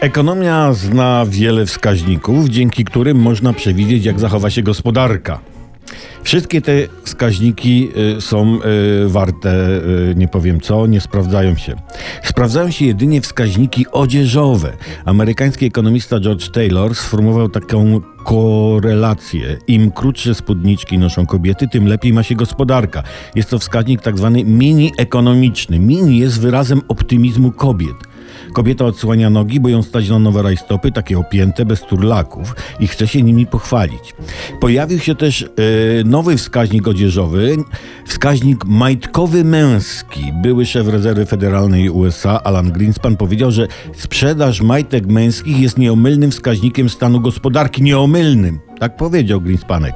Ekonomia zna wiele wskaźników, dzięki którym można przewidzieć, jak zachowa się gospodarka. Wszystkie te wskaźniki y, są y, warte, y, nie powiem co, nie sprawdzają się. Sprawdzają się jedynie wskaźniki odzieżowe. Amerykański ekonomista George Taylor sformułował taką korelację. Im krótsze spódniczki noszą kobiety, tym lepiej ma się gospodarka. Jest to wskaźnik tak zwany mini ekonomiczny. Mini jest wyrazem optymizmu kobiet. Kobieta odsłania nogi, bo ją stać na nowe rajstopy, takie opięte, bez turlaków i chce się nimi pochwalić. Pojawił się też e, nowy wskaźnik odzieżowy, wskaźnik majtkowy męski. Były szef rezerwy federalnej USA, Alan Greenspan, powiedział, że sprzedaż majtek męskich jest nieomylnym wskaźnikiem stanu gospodarki. Nieomylnym. Tak powiedział Greenspanek.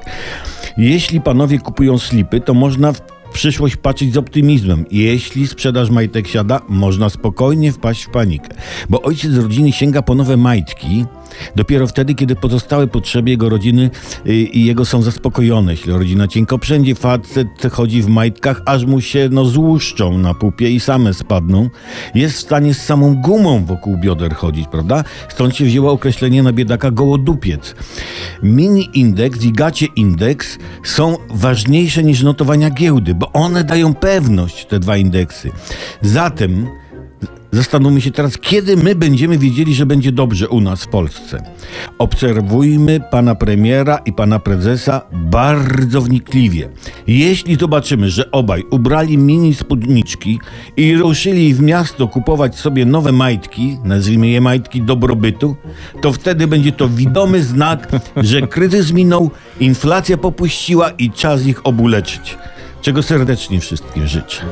Jeśli panowie kupują slipy, to można przyszłość patrzeć z optymizmem. Jeśli sprzedaż majtek siada, można spokojnie wpaść w panikę. Bo ojciec rodziny sięga po nowe majtki dopiero wtedy, kiedy pozostałe potrzeby jego rodziny y, i jego są zaspokojone. Jeśli rodzina cienko przędzie, facet chodzi w majtkach, aż mu się no złuszczą na pupie i same spadną. Jest w stanie z samą gumą wokół bioder chodzić, prawda? Stąd się wzięło określenie na biedaka gołodupiec. Mini indeks i gacie indeks są ważniejsze niż notowania giełdy, bo one dają pewność, te dwa indeksy. Zatem zastanówmy się teraz, kiedy my będziemy wiedzieli, że będzie dobrze u nas w Polsce. Obserwujmy pana premiera i pana prezesa bardzo wnikliwie. Jeśli zobaczymy, że obaj ubrali mini spódniczki i ruszyli w miasto kupować sobie nowe majtki, nazwijmy je majtki dobrobytu, to wtedy będzie to widomy znak, że kryzys minął, inflacja popuściła i czas ich obuleczyć czego serdecznie wszystkim życzę.